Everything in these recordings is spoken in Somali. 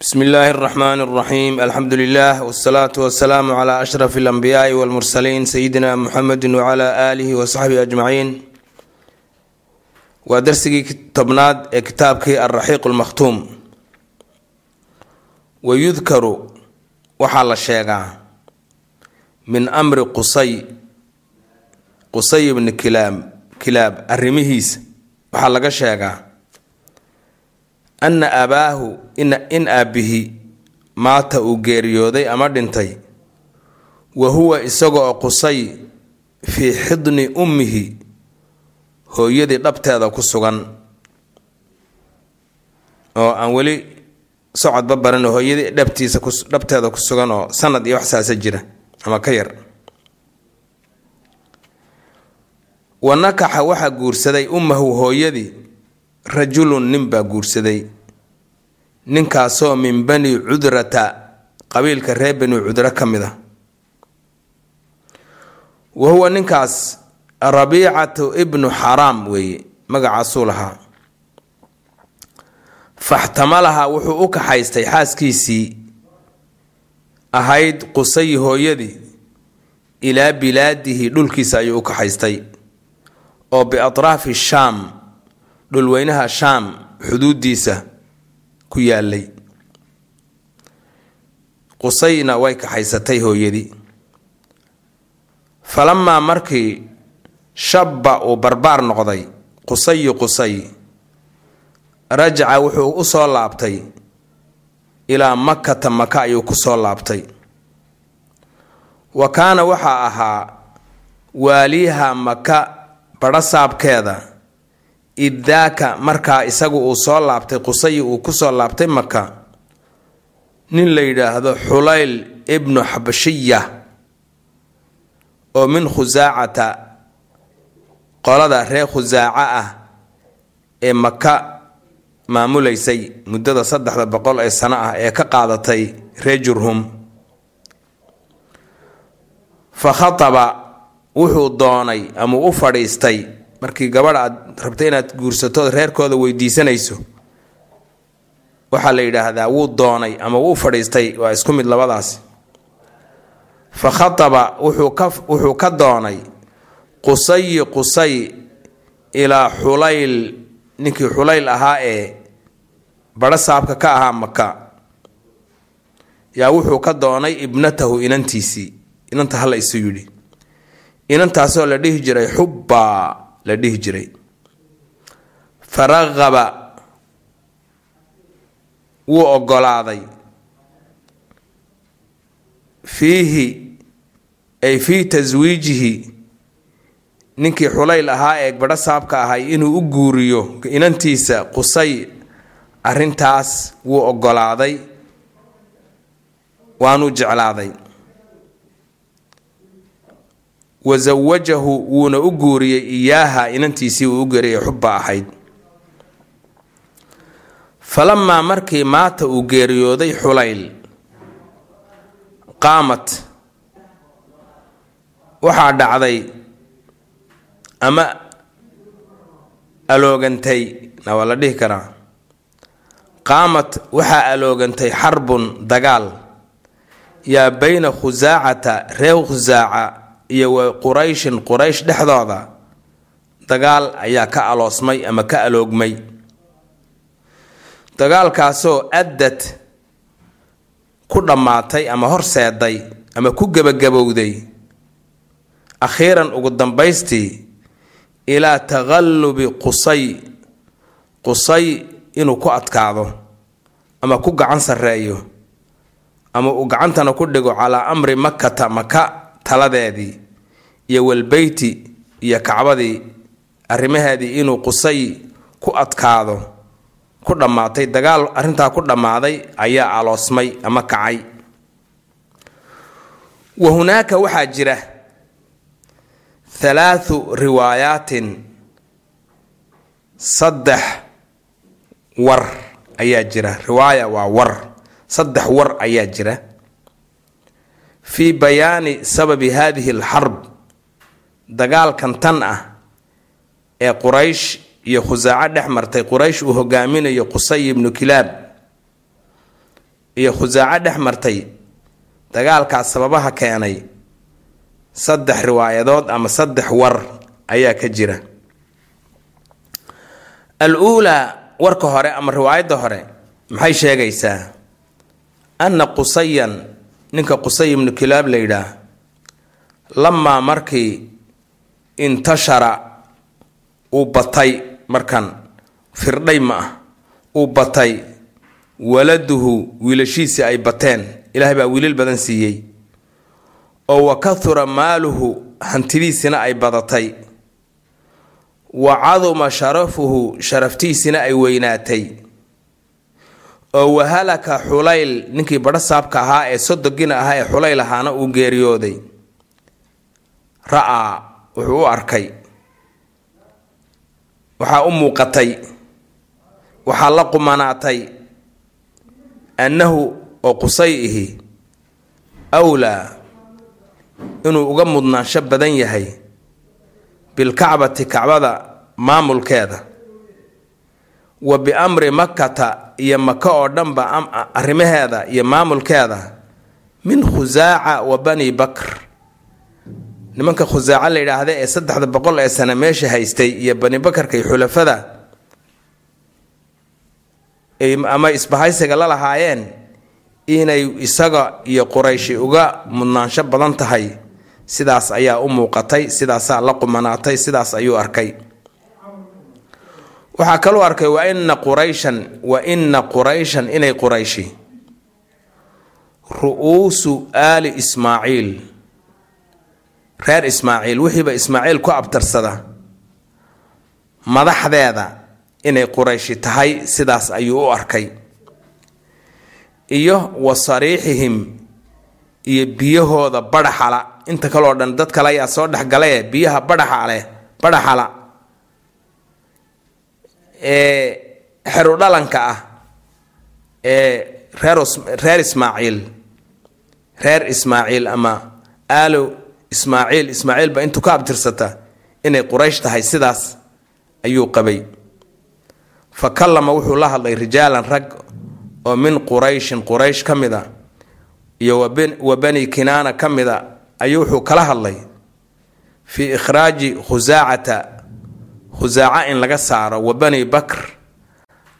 bsmi illaahi اraxmaan اraxiim alxamdu lilah wsalaatu wasalaamu cla ashraf اlanbiyaai wاlmursaliin sayidina muxamedi wcla aalihi wasaxbihi ajmaciin waa darsigii tobnaad ee kitaabkii alraxiiq lmakhtuum wayudkaru waxaa la sheegaa min amri qusay qusay bni kilaab kilaab arrimihiisa waxaa laga sheegaa anna abaahu in aabbihi maata uu geeriyooday ama dhintay wa huwa isaga oo qusay fii xidni ummihi hooyadii dhabteeda ku sugan. Oo aan weli socodba baran hooyadii dhabtiisa dhabteeda ku sugan oo sanad iyo waxsaasa jira ama ka yar. Wa nakaxa waxaa guursaday ummahu hooyadii rajulun nin baa guursaday. Ninkaasoo min bani cudrata qabiilka reer bani cudra ka mid a. Wa huwa ninkaas rabiicatu ibnu xaraam weeye magacaasuu lahaa. Faxtamalaha wuxuu u kaxaystay xaaskiisii ahayd qusayi hooyadii ilaa bilaadihi dhulkiisa ayuu u kaxaystay. Oo biatraafi shaam dhulweynaha shaam xuduudiisa ku yaalay qusayna way kaxaysatay hooyadii. Falamaa markii shabba uu barbaar noqday qusayi qusay rajaca wuxuu u soo laabtay. Ilaa makata maka ayuu ku soo laabtay. Wa kaana waxaa ahaa waaliyaha maka badhasaabkeeda iddaaka markaa isagu uu soo laabtay qusayi uu ku soo laabtay maka nin la yidhaahdo xulayl ibnu xabashiya oo min khusaacata qolada reer khusaaco ah ee maka maamulaysay muddada saddexda boqol ee sano ah ee ka qaadatay reer jurhum. Fa khataba wuxuu doonay ama u fadhiistay markii gabadha aad rabtay inaad guursato reerkooda weydiisanayso waxaa la yidhaahdaa wuu doonay ama wuu fadhiistay. Waa isku mid labadaasi fa khataba wuxuu ka doonay qusayi qusay ilaa xulayl. Ninkii xulayl ahaa ee badho saabka ka ahaa maka yaa wuxuu ka doonay ibnatahu inantiisii. Inanta hala isu yidhi. Inantaasoo la dhihi jiray xubbaa la dhihi jiray. Faraqaba wuu ogolaaday. Fiihi ay fii taswiijihi ninkii xulayl ahaa ee badho saabka ahay inuu u guuriyo inantiisa qusay arrintaas wuu ogolaaday. Waanuu jeclaaday wa sawajahu wuuna u guuriyey iyaaha inantiisii uu u geeriyay xubba ahayd falamaa markii maata uu geeriyooday xulayl qaamat waxaa dhacday ama aloogantay na waa la dhihi karaa qaamat waxaa aloogantay xarbun dagaal yaa bayna khusaacata reer khusaaca iyo wa qurayshin quraysh dhexdooda dagaal ayaa ka aloosmay ama ka aloogmay. Dagaalkaasoo addad ku dhammaatay ama horseeday ama ku gebagabowday. Akhiiran ugu dambaystii ilaa taqallubi qusay qusay inuu ku adkaado ama ku gacan sarreeyo ama uu gacantana ku dhigo calaa amri makata maka taladeedii iyo walbeyti iyo kacbadii arrimaheedii inuu qusay ku adkaado ku dhammaatay dagaal arrintaa ku dhammaaday ayaa aloosmay ama kacay. Wa hunaaka waxaa jira thalaathu riwaayaatin saddex war ayaa jira. Riwaaya waa war saddex war ayaa jira fii bayaani sababi haadihi alxarb. Dagaalkan tan ah ee quraysh iyo khusaaco dhex martay quraysh uu hogaaminayo qusay ibnu kilaab iyo khusaaco dhex martay dagaalkaas sababaha keenay saddex riwaayadood ama saddex war ayaa ka jira. Al uulaa warka hore ama riwaayadda hore maxay sheegaysaa? Anna qusayan ninka qusay ibnu kilaab la yidhaah lamaa markii intashara uu batay markan firdhay ma ah uu batay waladuhu wiilashiisii ay bateen ilaahay baa wiilal badan siiyey oo wa kahura maaluhu hantidiisina ay badatay wa caduma sharafuhu sharaftiisina ay weynaatay oo wahalaka xulayl ninkii badho saabka ahaa ee sodogina ahaa ee xulayl ahaana uu geeriyooday. Ra'aa wuxuu u arkay. Waxaa u muuqatay. Waxaa la qumanaatay. Annahu oo qusay ihi awlaa inuu uga mudnaansho badan yahay bilkacbati kacbada maamulkeeda. Wa biamri makkata iyo maka oo dhanba arrimaheeda iyo maamulkeeda min khusaaca wa bani bakr. Nimanka khusaaco la yidhaahda ee saddexda boqol ee sane meesha haystay iyo bani bakarka iyo xulafada ama isbahaysiga la lahaayeen inay isaga iyo qurayshi uga mudnaansho badan tahay. Sidaas ayaa u muuqatay sidaasaa la qumanaatay sidaas ayuu arkay waxaa kaluu arkay wa ina qurayshan wa ina qurayshan inay qurayshi. Ru-uusu aali ismaaciil. Reer ismaaciil wixiiba ismaaciil ku abtarsada madaxdeeda inay qurayshi tahay sidaas ayuu u arkay. Iyo wa sariixihim iyo biyahooda badhaxala inta kaleo dhan dad kale ayaa soo dhexgalaye biyaha badhaxa leh badhaxala ee xeru dhalanka ah ee reer reer ismaaciil reer ismaaciil ama aalo ismaaciil ismaaciilba intuu ka abtirsata inay quraysh tahay sidaas ayuu qabay. Fa kallama wuxuu la hadlay rijaalan rag oo min qurayshin quraysh ka mid a iyo wa bani kinaana ka mid a ayuu wuxuu kala hadlay fii ikhraaji khusaacata khusaaca in laga saaro wa bani bakr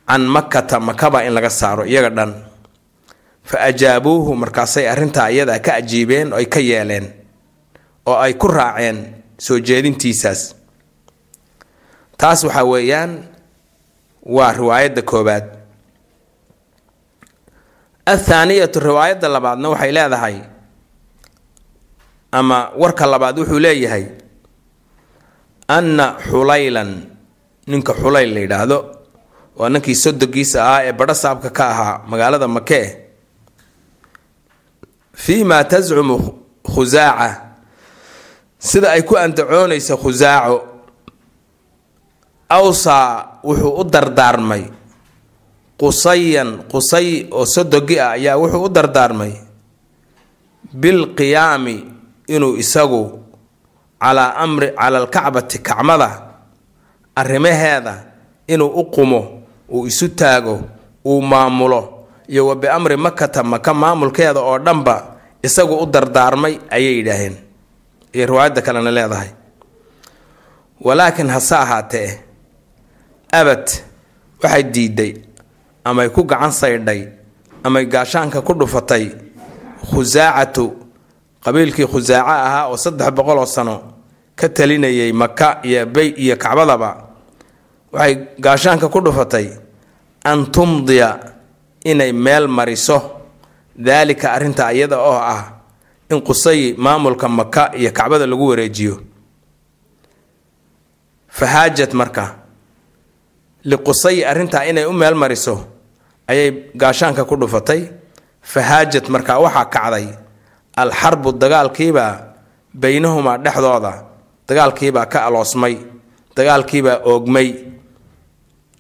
can makata makaba in laga saaro iyaga dhan. Fa ajaabuuhu markaasay arrintaa iyadaa ka ajiibeen oo ay ka yeeleen oo ay ku raaceen soo jeedintiisaas. Taas waxaa weeyaan waa riwaayadda koobaad athaaniyatu riwaayadda labaadna waxay leedahay ama warka labaad wuxuu leeyahay anna xulaylan. Ninka xulayl la yidhaahdo. Waa ninkii sodogiisa ahaa ee badho saabka ka ahaa magaalada makee fii ma tascumu khusaaca sida ay ku andacoonaysa khusaaco awsaa wuxuu u dardaarmay. Qusayan qusay oo sodogi ah ayaa wuxuu u dardaarmay. Bilqiyaami inuu isagu calaa amri cala alkacbati kacmada arrimaheeda inuu u qumo uu isu taago uu maamulo iyo wa biamri makata maka maamulkeeda oo dhanba isagu u dardaarmay ayay yidhaaheen iyo riwaayadda kalena leedahay. Walaakiin hase ahaatee abad waxay diiday amay ku gacan saydhay amay gaashaanka ku dhufatay khusaacatu qabiilkii khusaaco ahaa oo saddex boqol oo sano ka talinayay maka iyo bey iyo kacbadaba waxay gaashaanka ku dhufatay an tumdiya inay meel mariso. Daalika arrinta iyada oo ah in qusay maamulka maka iyo kacbada lagu wareejiyo. Fahaajad marka liqusay arrintaa inay u meel mariso ayay gaashaanka ku dhufatay. Fahaajad markaa waxaa kacday alxarbu dagaalkiibaa baynahumaa dhexdooda. Dagaalkiibaa ka aloosmay dagaalkiibaa oogmay.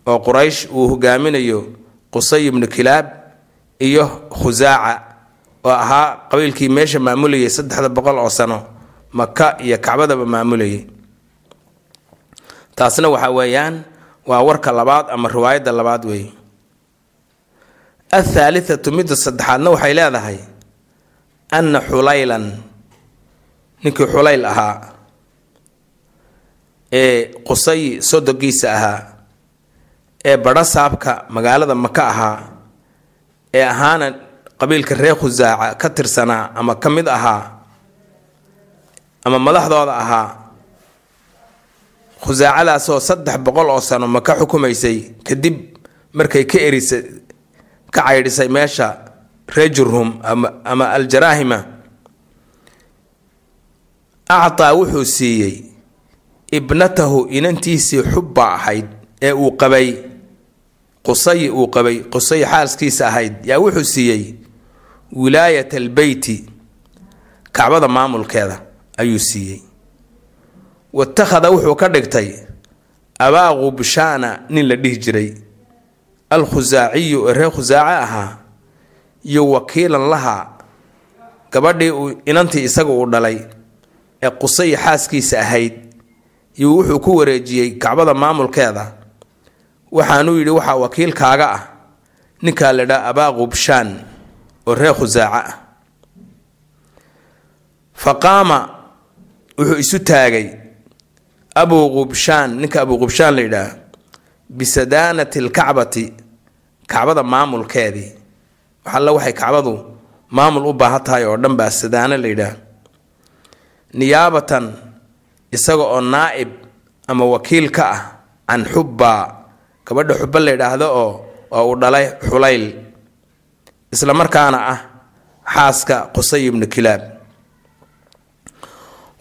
Oo quraysh uu hogaaminayo qusay ibnu kilaab iyo khusaaca oo ahaa qabiilkii meesha maamulayay saddexda boqol oo sano maka iyo kacbadaba maamulayay taasna waxa weeyaan waa warka labaad ama riwaayadda labaad weeye athaalithatu midda saddexaadna waxay leedahay anna xulaylan ninkii xulayl ahaa ee qusay sodogiisa ahaa ee badho saabka magaalada maka ahaa ee ahaana qabiilka reer khusaaca ka tirsanaa ama ka mid ahaa ama madaxdooda ahaa khusaacadaasoo saddex boqol oo sano maka xukumaysay kadib markay ka erisay ka caydhisay meesha reer jurhum ama ama aljaraahima actaa wuxuu siiyey ibnatahu inantiisii xubba ahayd ee uu qabay qusay uu qabay qusay xaaskiisa ahayd yaa wuxuu siiyey wilaayat albeyti kacbada maamulkeeda ayuu siiyey. Watakhada wuxuu ka dhigtay abaa qubshaana nin la dhihi jiray alkhusaaciyu ee reer khusaace ahaa iyo wakiilan laha gabadhii uu inantii isaga uu dhalay ee qusay xaaskiisa ahayd iyo wuxuu ku wareejiyey kacbada maamulkeeda waxaanuu yidhi waxaa wakiilkaaga ah ninkaa la dhaa abaa qubshaan oo reer khusaace ah. Fa qaama wuxuu isu taagay abuu qubshaan ninka abuu qubshaan la yidhaah bisadaanati alkacbati kacbada maamulkeedii waxalla waxay kacbadu maamul u baahan tahay oo dhan baa sadaano la yidhaah. Niyaabatan isaga oo naa'ib ama wakiil ka ah can xubbaa gabadha xubba la yidhaahdo oo oo uu dhalay xulayl isla markaana ah xaaska qusay ibnu kilaab.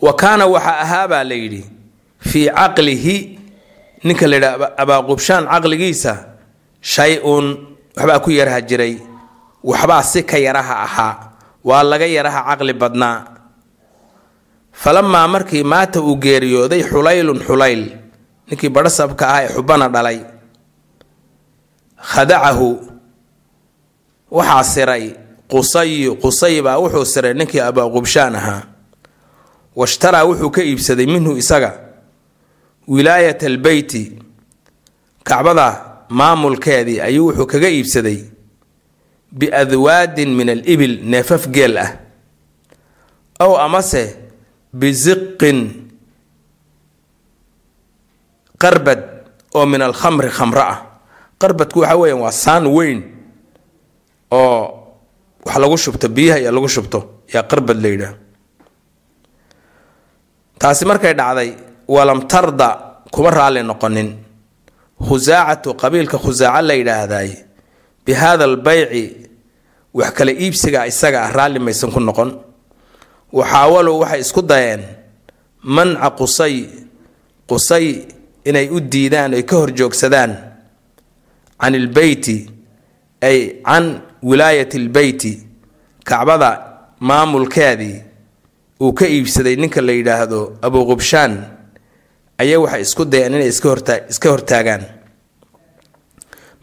Wa kaana waxaa ahaabaa la yidhi fii caqlihi ninka la yidhaha abaaqubshaan caqligiisa shay-un waxbaa ku yaraha jiray waxbaa si ka yaraha ahaa waa laga yaraha caqli badnaa. Falamaa markii maata uu geeriyooday xulaylun xulayl ninkii badhasabka ah ee xubbana dhalay khadacahu waxaa siray qusayu qusay baa wuxuu siray ninkii abaaqubshaan ahaa. Washtaraa wuxuu ka iibsaday minhu isaga wilaayat albeyti kacbada maamulkeedii ayuu wuxuu kaga iibsaday biadwaadin min alibil neefaf geel ah. Ow amase bisiqin qarbad oo min alkhamri khamro ah. Qarbadku waxa weeyaan waa saan weyn oo wax lagu shubto biyaha iyo lagu shubto yaa qarbad la yidhaah taasi markay dhacday walam tarda kuma raalli noqonin. Khusaacatu qabiilka khusaaco la yidhaahday bi haada albayci wax kala iibsiga isaga ah raalli maysan ku noqon waxaawalow waxay isku dayeen manca qusay qusay inay u diidaan ay ka horjoogsadaan can ilbeyti ay can wilaayati lbeyti kacbada maamulkeedii uu ka iibsaday ninka la yidhaahdo abuqubshaan ayaa waxay isku dayeen inay iska hortaagaan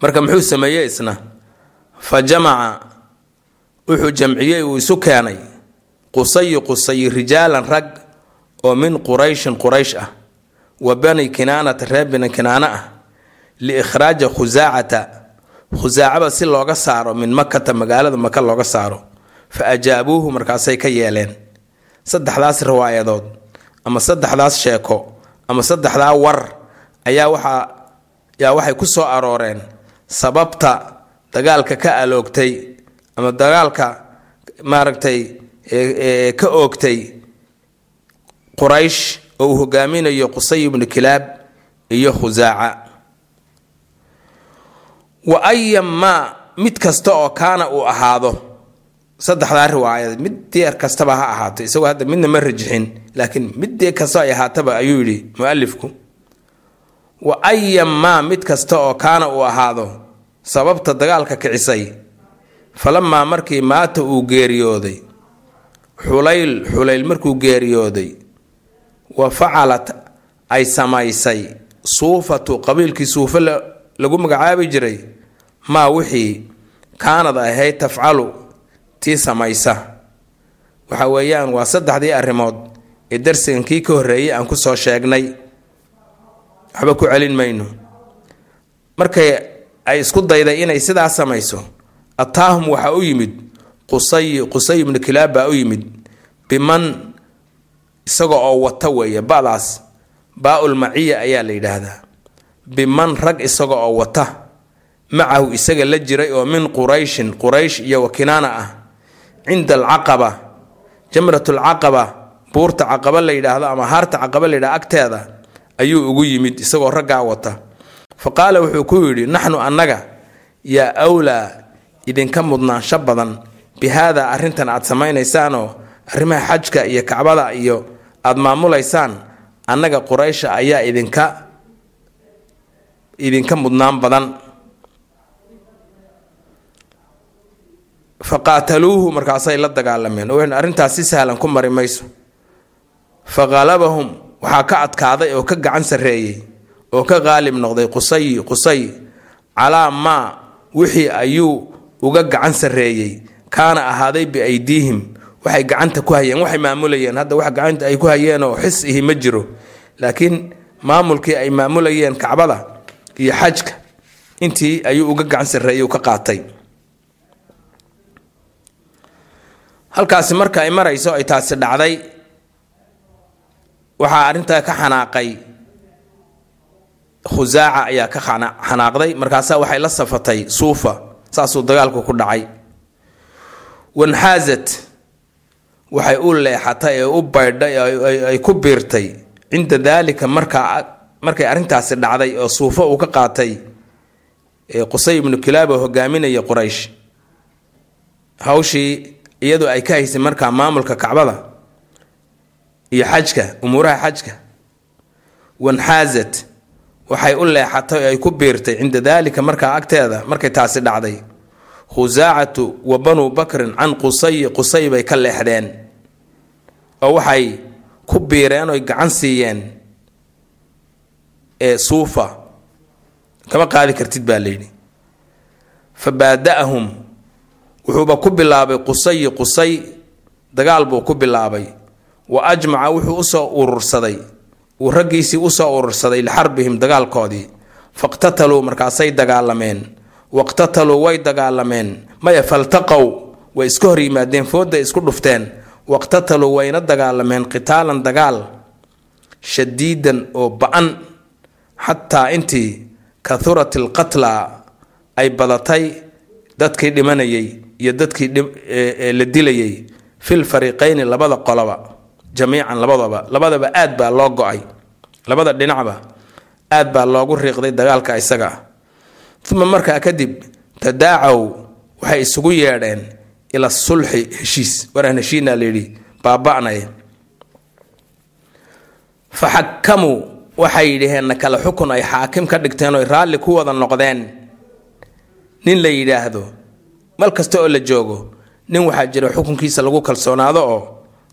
marka muxuu sameeyey isna fa jamaca wuxuu jamciyey uu isu keenay qusayi qusayi rijaalan rag oo min qurayshin quraysh ah wa bani kinaanata reer bani kinaana ah liikhraaja khusaacata khusaacaba si looga saaro min makata magaalada maka looga saaro fa ajaabuuhu markaasay ka yeeleen. Saddexdaas riwaayadood ama saddexdaas sheeko ama saddexdaa war ayaa waxaa yaa waxay ku soo arooreen sababta dagaalka ka aloogtay ama dagaalka maaragtay ka oogtay quraysh oo uu hogaaminayo qusay ibnu kilaab iyo khusaaca wa maa mid kasta oo kaana uu ahaado saddexdaa riwaayad mid deer kastaba ha ahaato isagoo hadda midna ma rajixin laakiin mid dee kasta ay ahaataba ayuu yidhi mualifku wa maa mid kasta oo kaana uu ahaado sababta dagaalka kicisay. Falamaa markii maata uu geeriyooday xulayl xulayl markuu geeriyooday wa facalat ay samaysay. Suufatu qabiilkii suufe lagu magacaabi jiray maa wixii kaanad ahayd tafcalu tii samaysa. Waxa weeyaan waa saddexdii arrimood ee darsigan kii ka horreeyay aan ku soo sheegnay. Waxba ku celin mayno. Markay ay isku dayday inay sidaas samayso. Ataahum waxaa u yimid qusay qusay ibnu kilaab baa u yimid biman isaga oo wata weeye badaas baa-ul maciya ayaa la yidhaahdaa. Biman rag isaga oo wata macahu isaga la jiray oo min qurayshin quraysh iyo wakinaana ah cinda alcaqaba jamratulcaqaba buurta caqaba la yidhaahdo ama haarta caqaba la yidhahdo agteeda ayuu ugu yimid isagoo raggaa wata fa qaala wuxuu ku yidhi naxnu annaga yaa awlaa idinka mudnaansho badan. Bi haada arrintan aad samaynaysaanoo arrimaha xajka iyo kacbada iyo aada maamulaysaan annaga quraysha ayaa idinka idinka mudnaan badan. Fa qaataluuhu markaasay la dagaalameen oo arrintaas si sahlan ku mari mayso. Fa qalabahum waxaa ka adkaaday oo ka gacan sarreeyey oo ka qaalib noqday qusay qusay calaa maa wixii ayuu uga gacan sarreeyey. Kaana ahaaday biaydiihim waxay gacanta ku hayeen waxay maamulayeen hadda wax gacanta ay ku hayeenoo xis ihi ma jiro. Laakiin maamulkii ay maamulayeen kacbada iyo xajka intii ayuu uga gacan sarreeyey ka qaatay. Halkaasi marka ay marayso ay taasi dhacday. Waxaa arrintaa ka xanaaqay khusaaca ayaa ka xanaaqday. Markaasaa waxay la safatay suufa saasuu dagaalku ku dhacay. Wanxaazat waxay u leexatay ee u baydhay ay ku biirtay. Cinda daalika markaa markay arrintaasi dhacday oo suufo uu ka qaatay qusay ibnu kilaaba hogaaminaya quraysh. Hawshii iyadoo ay ka haysay markaa maamulka kacbada iyo xajka umuuraha xajka. Wanxaazat waxay u leexatay ay ku biirtay cinda daalika markaa agteeda markay taasi dhacday. Khusaacatu wa banuu bakrin can qusay qusay bay ka leexdeen. Oo waxay ku biireen oy gacan siiyeen ee suufa. Kama qaadi kartid baa layidhi. Fa baada-ahum wuxuuba ku bilaabay qusayi qusay dagaal buu ku bilaabay. Wa ajmaca wuxuu u soo urursaday uu raggiisii u soo urursaday lixarbihim dagaalkoodii. Faqtataluu markaasay dagaalameen. Waqtataluu way dagaalameen. Maya faltaqow way iska hor yimaadeen foodday isku dhufteen. Waqtataluu wayna dagaalameen qitaalan dagaal shadiidan oo ba'an. Xataa intii kahurat alqatla ay badatay dadkii dhimanayay iyo dadkii la dilayay fil fariiqayni labada qoloba jamiican labadaba labadaba aad baa loo go'ay. Labada dhinacba aad baa loogu riiqday dagaalka isaga. Ah uma markaa kadib tadaacaw waxay isugu yeedheen ila sulxi heshiis. Waraan heshiinaa layidhi baaba-nay. Waxay yidhaheen kale xukun ay xaakim ka dhigteen oy raalli ku wada noqdeen. Nin la yidhaahdo mal kasta oo la joogo nin waxaa jira xukunkiisa lagu kalsoonaado oo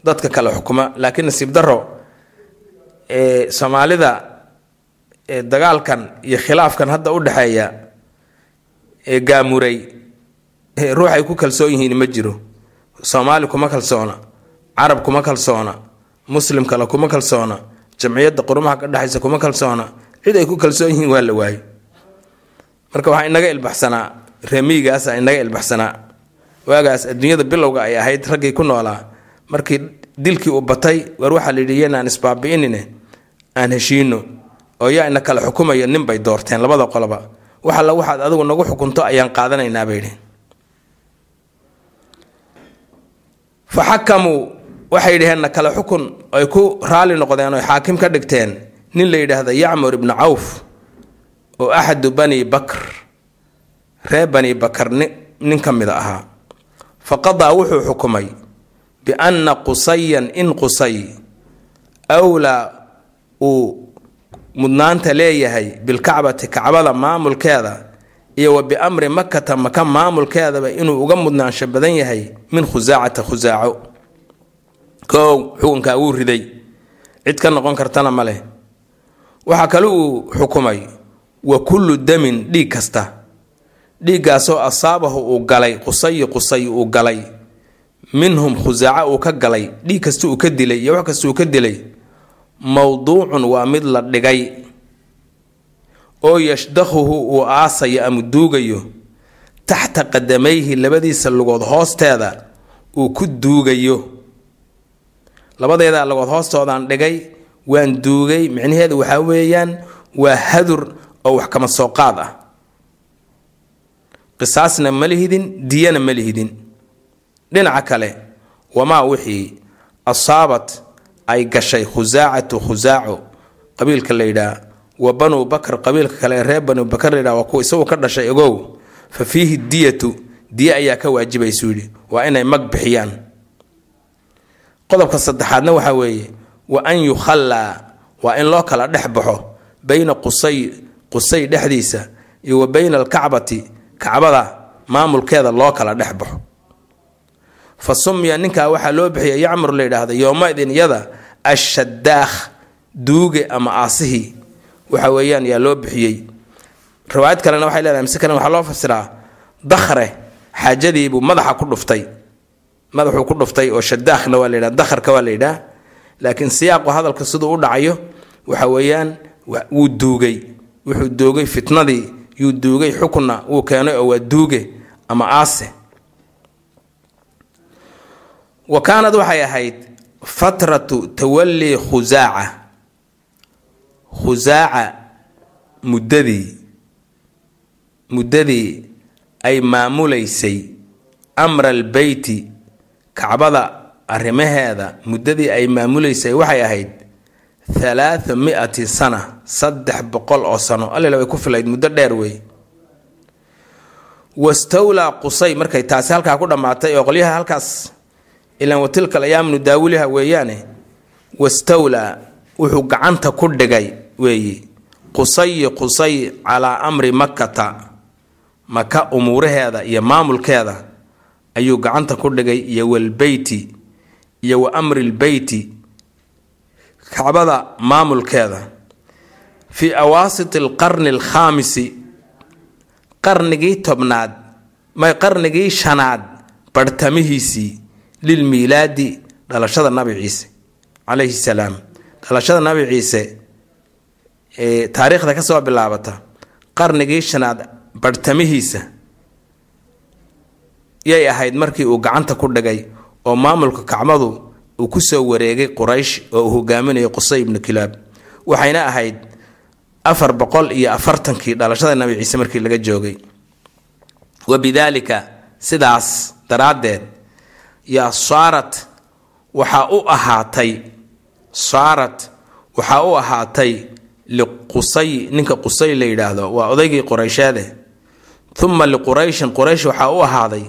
dadka kale xukuma. Laakiin nasiib daro soomaalida dagaalkan iyo khilaafkan hadda u dhexeeya ee gaamuray ruux ay ku kalsoon yihiin ma jiro. Soomaali kuma kalsoona carab kuma kalsoona muslim kale kuma kalsoona jamciyadda qurumaha ka dhexaysa kuma kalsoona cid ay ku kalsoon yihiin waa la waayo marka waxaa inaga ilbaxsanaa reemiigaasa inaga ilbaxsanaa. Waagaas adduunyada bilowga ay ahayd raggii ku noolaa markii dilkii uu batay war waxaa la yidhi yanaan isbaabi'inine aan heshiino. Oo yaa ina kala xukumayo nin bay doorteen labada qoloba. Wax alla waxaad adigu nagu xukunto ayaan qaadanaynaa bay yidhi. Fa xakamuu waxay yidhaheenna kale xukun. Ay ku raali noqdeen oy xaakim ka dhigteen. Nin la yidhaahda yacmur ibnu cawf oo axadu bani bakr ree bani bakar nin ka mid ahaa. Fa qadaa wuxuu xukumay bianna qusayan in qusay awlaa uu mudnaanta leeyahay bilkacbati kacbada maamulkeeda. iyo wa biamri makata maka maamulkeedaba inuu uga mudnaansho badan yahay min khusaacata khusaaco koow xukunkaa wuu riday cid ka noqon kartana ma leh waxaa kale uu xukumay wa kullu damin dhiig kasta dhiiggaasoo asaabahu uu galay qusayi qusay uu galay minhum khusaaco uu ka galay dhiig kasta uu ka dilay iyo wax kasta uu ka dilay mowduucun waa mid la dhigay oo yashdakhuhu uu aasayo ama duugayo taxta qadamayhi labadiisa lugood hoosteeda uu ku duugayo. Labadeeda lugood hoostoodaan dhigay waan duugay micnaheedu waxaa weeyaan waa hadur oo wax kama soo qaad ah qisaasna ma lihidin diyana ma lihidin dhinaca kale wamaa wixii asaabat ay gashay khusaacatu khusaaco qabiilka la yidhaah wa banuu bakr qabiilka kale ee reer banuu bakr la yidhaha waa kuwa isagu ka dhashay ogow fa fiihi diyatu diye ayaa ka waajibaysuu yidhi waa inay mag bixiyaan. Qodobka saddexaadna waxaa weeye wa an yukhallaa waa in loo kala dhex baxo bayna qusay qusay dhexdiisa iyo wa bayna alkacbati kacbada maamulkeeda loo kala dhex baxo fa sumiya ninkaa waxaa loo bixiyay yacmur la yidhaahda yowmaidin yada ashadaakh duuge ama aasihii waxa weeyaan yaa loo bixiyey riwaayad kalena waxay leedahay mise kalena waxaa loo fasiraa dakhre xaajadiibuu madaxa ku dhuftay. Madaxuu ku dhuftay oo shadaakhna waa la yidhaha dakharka waa la yidhaah laakiin siyaaqu hadalka siduu u dhacayo waxa weeyaan wuu duugay. Wuxuu duugay fitnadii yuu duugay xukunna wuu keenay oo waa duuge ama aase wa kaanad waxay ahayd fatratu tawallii khusaaca khusaaca muddadii muddadii ay maamulaysay amra albeyti kacbada arrimaheeda muddadii ay maamulaysay waxay ahayd halaatha mi-ati sana saddex boqol oo sano allila way ku filayd muddo dheer wey wastawlaa qusay markay taasi halkaa ku dhammaatay oo qolyaha halkaas ilaan watilka ayaam nudaawiliha weeyaane wastawlaa wuxuu gacanta ku dhigay weeye qusayi qusay calaa amri makkata maka umuuraheeda iyo maamulkeeda ayuu gacanta ku dhigay iyo walbeyti iyo wa amri lbeyti kacbada maamulkeeda. Fii awaasiti alqarni alkhaamisi qarnigii tobnaad may qarnigii shanaad barhtamihiisii lilmiilaadi dhalashada nabi ciise calayhi salaam. Dhalashada nabi ciise ee taariikhda ka soo bilaabata qarnigii shanaad barhtamihiisa yay ahayd markii uu gacanta ku dhigay oo maamulka kacbadu uu ku soo wareegay quraysh oo uu hogaaminayay qusay ibnu kilaab. Waxayna ahayd afar boqol iyo afartankii dhalashada nabi ciise markii laga joogay. Wa bidaalika sidaas daraaddeed yaa saarat waxaa u ahaatay saarat waxaa u ahaatay liqusay ninka qusay la yidhaahdo waa odaygii quraysheede uma liqurayshin quraysh waxaa u ahaaday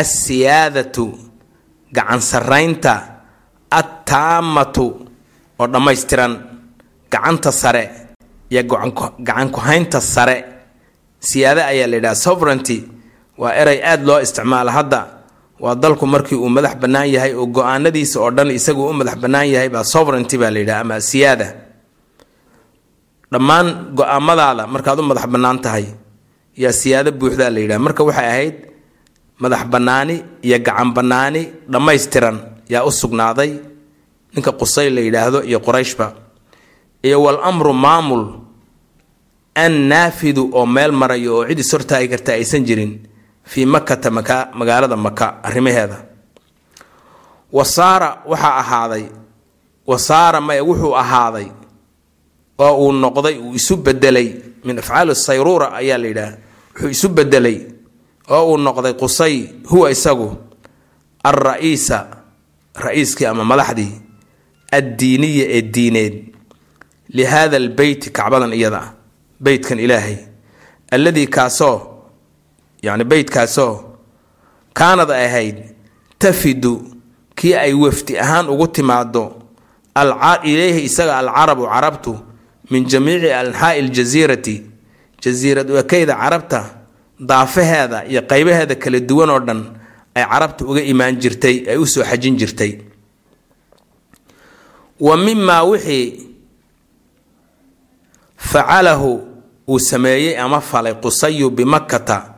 assiyaadatu gacan saraynta attaamatu oo dhammaystiran gacanta sare iyo gacan ku-haynta sare. Siyaade ayaa la yidhaha sovereignty waa erey aada loo isticmaala hadda waa dalku markii uu madax bannaan yahay oo go'aanadiisa oo dhan isagu u madax bannaan yahay baa sovereignty baa la yidhaha ama siyaada. Dhammaan go'aamadaada markaad u madax bannaan tahay yaa siyaado buuxdaa la yidhaha. Marka waxay ahayd madax bannaani iyo gacan bannaani dhammaystiran yaa u sugnaaday ninka qusay la yidhaahdo iyo qurayshba iyo wal amru maamul an naafidu oo meel marayo oo cid is hortaagi karta aysan jirin fii makata maka magaalada maka arrimaheeda. Wasaara waxaa ahaaday wasaara maya wuxuu ahaaday oo uu noqday uu isu bedelay min afcaali sayruura ayaa la yidhaah wuxuu isu bedelay oo uu noqday qusay huwa isagu alra-iisa ra'iiskii ama madaxdii addiiniya ee diineed. Lihaada albeyti kacbadan iyada beytkan ilaahay alladii kaasoo yacni beytkaasoo kaanad ahayd tafidu kii ay wafdi ahaan ugu timaado ilayhi isaga alcarabu carabtu min jamiici anxaa'i aljasiirati jasiirad ekeyda carabta daafaheeda iyo qaybaheeda kala duwan oo dhan ay carabta uga imaan jirtay ay u soo xajin jirtay. Wa mimaa wixii facalahu uu sameeyey ama falay qusayu bimakkata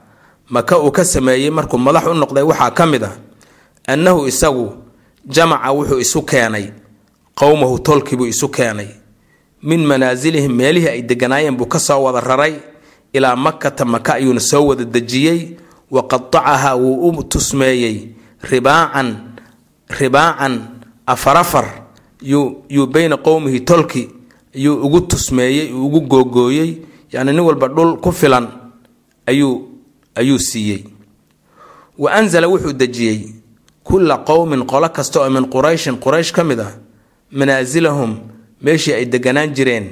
maka uu ka sameeyey markuu madax u noqday waxaa ka mid a annahu isagu jamaca wuxuu isu keenay qowmahu tolkiibuu isu keenay. Min manaasilihim meelihii ay deganaayeen buu ka soo wada raray ilaa makata maka ayuuna soo wada dejiyey wa qatacahaa wuu u tusmeeyey ribaacan ribaacan afarafar yuu beyna qowmihi tolki yuu ugu tusmeeyey uu ugu googooyey yacni nin walba dhul ku filan ayuu ayuu siiyey. Wa anzala wuxuu dejiyey kulla qowmin qolo kasta oo min qurayshin quraysh ka mid ah manaasilahum meeshii ay deganaan jireen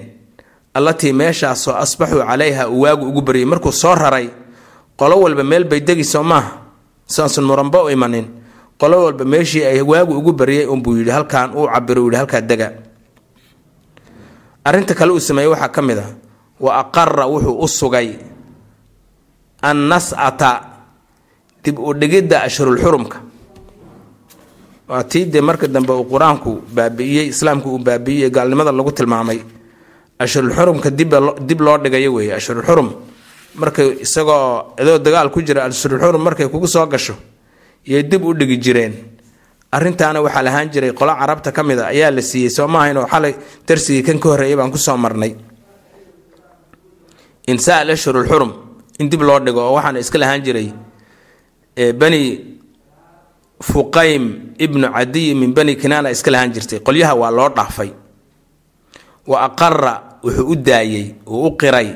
allatii meeshaasoo asbaxuu calayha uu waagu ugu baryay. Markuu soo raray qolo walba meel bay degi soo maaha saasun muranba u imanin. Qolo walba meeshii ay waagu ugu baryay unbuu yidhi halkaan uu cabiro uu yidhi halkaa dega. Arrinta kale uu sameeyey waxaa ka mid ah wa aqara wuxuu u sugay annas'ata dib u dhigidda ashhurulxurumka waa tii dee marka dambe uu qur'aanku baabi'iyey islaamku uu baabi'iyey gaalnimada lagu tilmaamay ashhurulxurumka dib loo dhigayo weeye ashhurulxurum markay isagoo adoo dagaal ku jira ashhurulxurum markay kugu soo gasho yay dib u dhigi jireen. Arrintaana waxaa lahaan jiray qolo carabta ka mid a ayaa la siiyey soo maahayn oo xalay darsigii kan ka horreeyay baan ku soo marnay. Insaa ashhurulxurum in dib loo dhigo oo waxaana iska lahaan jiray bani fuqaym ibnu cadiy min bani kinaana iska lahaan jirtay. Qolyaha waa loo dhaafay. Wa aqara wuxuu u daayey uu u qiray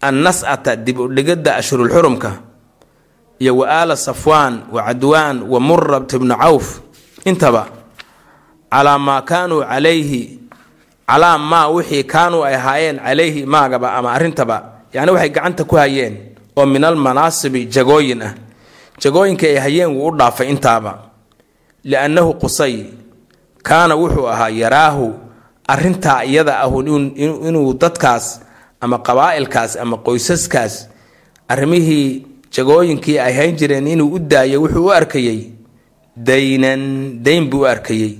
annas'ata dib u dhigidda ashhurulxurumka iyo wa aala safwaan wa cadwaan wa murabt ibnu cawf. Intaba calaa maa kaanuu calayhi calaa maa wixii kaanuu ay ahaayeen calayhi maagaba ama arrintaba yacni waxay gacanta ku hayeen oo min almanaasibi jagooyin ah. Jagooyinka ay hayeen wuu u dhaafay intaaba. Liannahu qusay. Kaana wuxuu ahaa yaraahu arrintaa iyada ahu inuu dadkaas ama qabaa'ilkaas ama qoysaskaas arrimihii jagooyinkii ay hayn jireen inuu u daayay wuxuu u arkayey daynan dayn buu u arkayey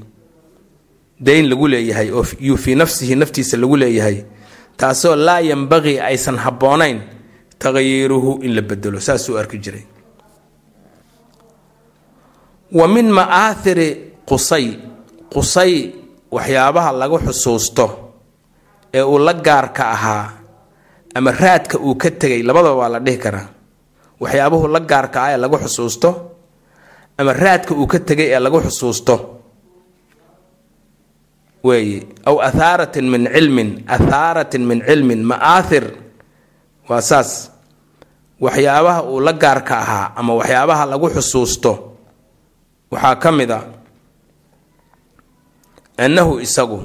dayn lagu leeyahay oo yuu fii nafsihi naftiisa lagu leeyahay taasoo laa yambaqii aysan habboonayn taqyiiruhu in la bedelo saasuu arki jiray. Wa min ma'aathiri qusay. Qusay waxyaabaha lagu xusuusto ee uu la gaarka ahaa ama raadka uu ka tegay labadaba waa la dhihi karaa. Waxyaabuhu la gaarka ah ee lagu xusuusto ama raadka uu ka tegay ee lagu xusuusto weeye aw athaaratin min cilmin athaaratin min cilmin ma'aathir waa saas. Waxyaabaha uu la gaarka ahaa ama waxyaabaha lagu xusuusto waxaa ka mid a annahu isagu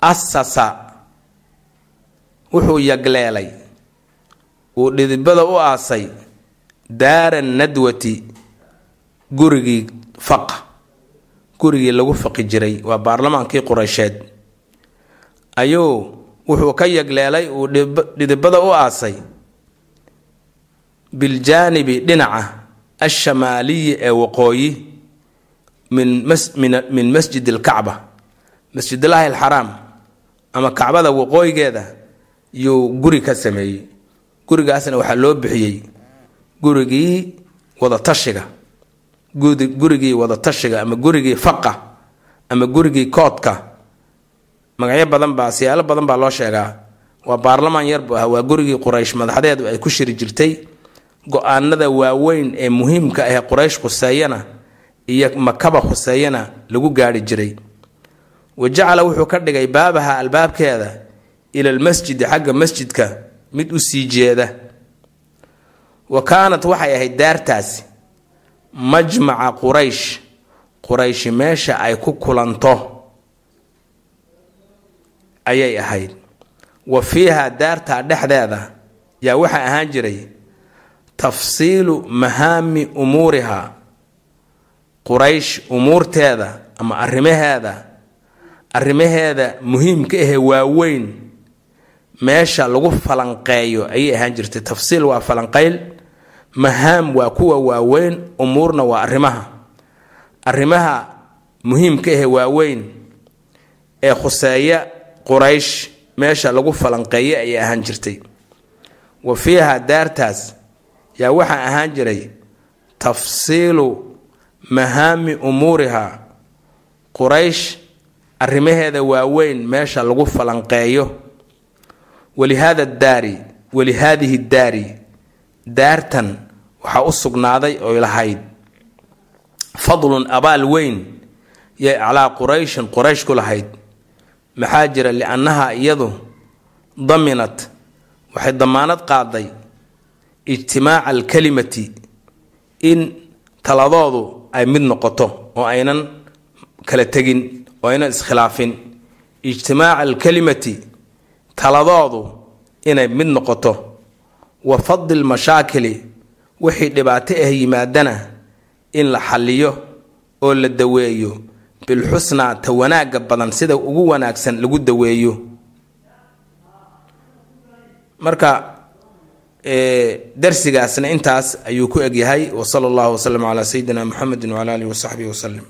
asasa wuxuu yagleelay uu dhidibada u aasay daara nadwati gurigii faqa gurigii lagu faqi jiray waa baarlamaankii qureysheed. Ayuu wuxuu ka yagleelay uu dhidibada u aasay. Biljaanibi dhinaca alshamaaliyi ee waqooyi min masjid alkacba masjidillaahi alxaraam ama kacbada waqooyigeeda yuu guri ka sameeyey. Gurigaasna waxaa loo bixiyey gurigii wadatashiga gurigii wadatashiga ama gurigii faqa ama gurigii koodka magacyo badan baa siyaalo badan baa loo sheegaa. Waa baarlamaan yar buu ahaa waa gurigii quraysh madaxdeedu ay ku shiri jirtay. Go'aanada waaweyn ee muhiimka ahee quraysh khuseeyana iyo makaba khuseeyana lagu gaari jiray. Wa jacala wuxuu ka dhigay baabaha albaabkeeda ila lmasjidi xagga masjidka mid u sii jeeda. Wa kaanat waxay ahayd daartaasi majmaca quraysh. Qurayshi meesha ay ku kulanto ayay ahayd. Wa fiiha daartaa dhexdeeda yaa waxaa ahaan jiray tafsiilu mahaami umuuriha. Quraysh umuurteeda ama arrimaheeda arrimaheeda muhiimka ahee waaweyn meesha lagu falanqeeyo ayay ahaan jirtay. Tafsiil waa falanqeyl mahaam waa kuwa waaweyn umuurna waa arrimaha. Arrimaha muhiimka ahee waaweyn ee khuseeya quraysh meesha lagu falanqeeyo ayay ahaan jirtay. Wa fiiha daartaas yaa waxaa ahaan jiray tafsiilu mahaami umuuriha. Quraysh arrimaheeda waaweyn meesha lagu falanqeeyo. Walihaada daari walihaadihi daari daartan waxaa u sugnaaday oy lahayd fadlun abaal weyn yay calaa qurayshin quraysh ku lahayd. Maxaa jira liannaha iyadu daminat waxay damaanad qaaday ijtimaaca alkalimati in taladoodu ay mid noqoto oo aynan kala tegin oo aynan iskhilaafin. Ijtimaaca alkalimati taladoodu inay mid noqoto wa fadli lmashaakili wixii dhibaato ah yimaadana in la xalliyo oo la daweeyo. Bilxusnaa ta wanaagga badan sida ugu wanaagsan lagu daweeyo. Marka darsigaasna intaas ayuu ku egyahay. Wa sala allahu wasalam calaa sayidina muxamedi wcala alihi wasaxbihi waslem